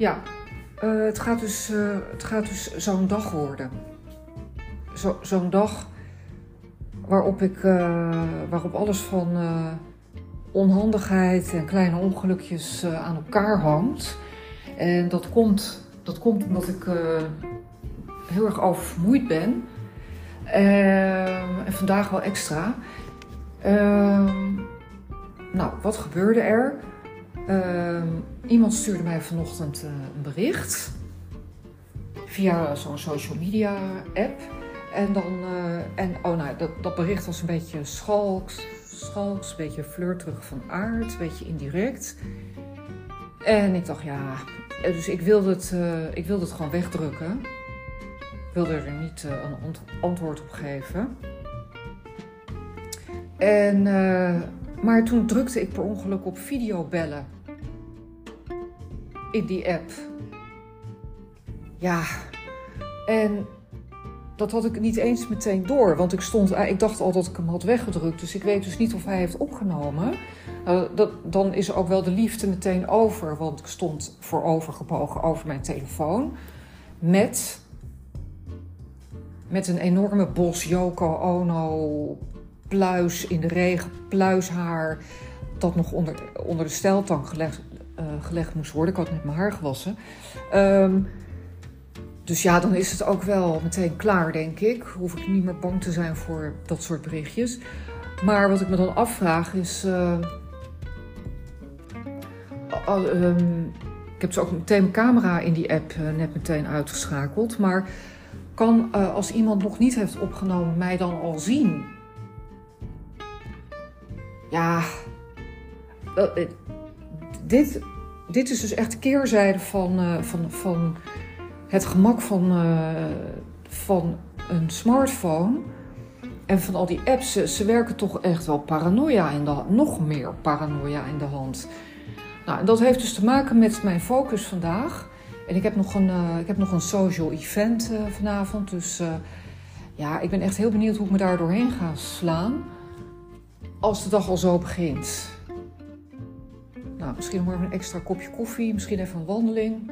Ja, eh, het gaat dus, eh, het gaat dus zo'n dag worden. Zo, zo'n dag waarop, ik, eh, waarop alles van onhandigheid en kleine ongelukjes aan elkaar hangt. En dat komt, dat komt omdat ik heel erg oververmoeid ben. en vandaag wel extra. Ehm, nou, wat gebeurde er? Ehm, iemand stuurde mij vanochtend uh, een bericht via zo'n social media app. En dan, uh, en oh nou, dat, dat bericht was een beetje schalks, schalks, een beetje flirterig van aard, een beetje indirect. En ik dacht, ja, eh, dus ik wilde het, ik wilde het gewoon wegdrukken. Ik wilde er niet een antwoord op geven. En, maar toen drukte ik per ongeluk op videobellen in die app. Ja, en dat had ik niet eens meteen door. Want ik, stond, ik dacht al dat ik hem had weggedrukt. Dus ik weet dus niet of hij heeft opgenomen. Uh, dat, dan is ook wel de liefde meteen over. Want ik stond voorovergebogen over mijn telefoon. Met, met een enorme bos Yoko Ono pluis in de regen, pluishaar. Dat nog onder, onder de steltang gelegd, uh, gelegd moest worden. Ik had net mijn haar gewassen. Um, dus ja, dan is het ook wel meteen klaar, denk ik. Hoef ik niet meer bang te zijn voor dat soort berichtjes. Maar wat ik me dan afvraag is. Uh, um, ik heb dus ook meteen mijn camera in die app uh, net meteen uitgeschakeld. Maar kan als iemand nog niet heeft opgenomen, mij dan al zien? Ja, dit, dit is dus echt de keerzijde van, uh, van, van het gemak van, van een smartphone. En van al die apps, ze, werken toch echt wel paranoia in de Nog meer paranoia in de hand. Nou, en dat heeft dus te maken met mijn focus vandaag. En ik heb nog een, ik heb nog een social event vanavond. Dus ja, ik ben echt heel benieuwd hoe ik me daar doorheen ga slaan. Als de dag al zo begint. Nou, misschien nog een extra kopje koffie, misschien even een wandeling.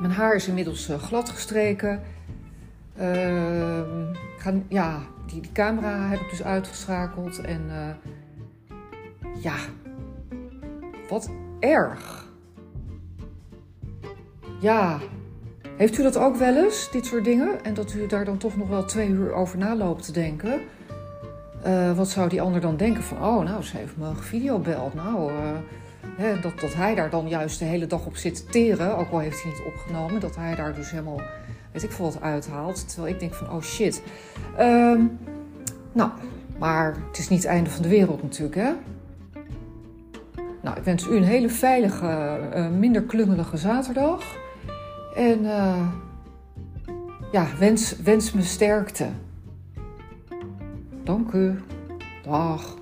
Mijn haar is inmiddels uh, glad gestreken. Ga, ja, die, die, camera heb ik dus uitgeschakeld. En uh, ja, wat erg. Ja, heeft u dat ook wel eens, dit soort dingen? En dat u daar dan toch nog wel twee uur over naloopt te denken? Uh, wat zou die ander dan denken van, oh, nou, ze heeft me gevideobeld. Nou, uh, hè, dat, dat hij daar dan juist de hele dag op zit te teren, ook al heeft hij niet opgenomen, dat hij daar dus helemaal, weet ik veel wat uithaalt. Terwijl ik denk van, oh shit. Uh, nou, maar het is niet het einde van de wereld natuurlijk, hè. Nou, ik wens u een hele veilige, uh, minder klungelige zaterdag. En ja, wens, wens me sterkte. Dank u. Dag.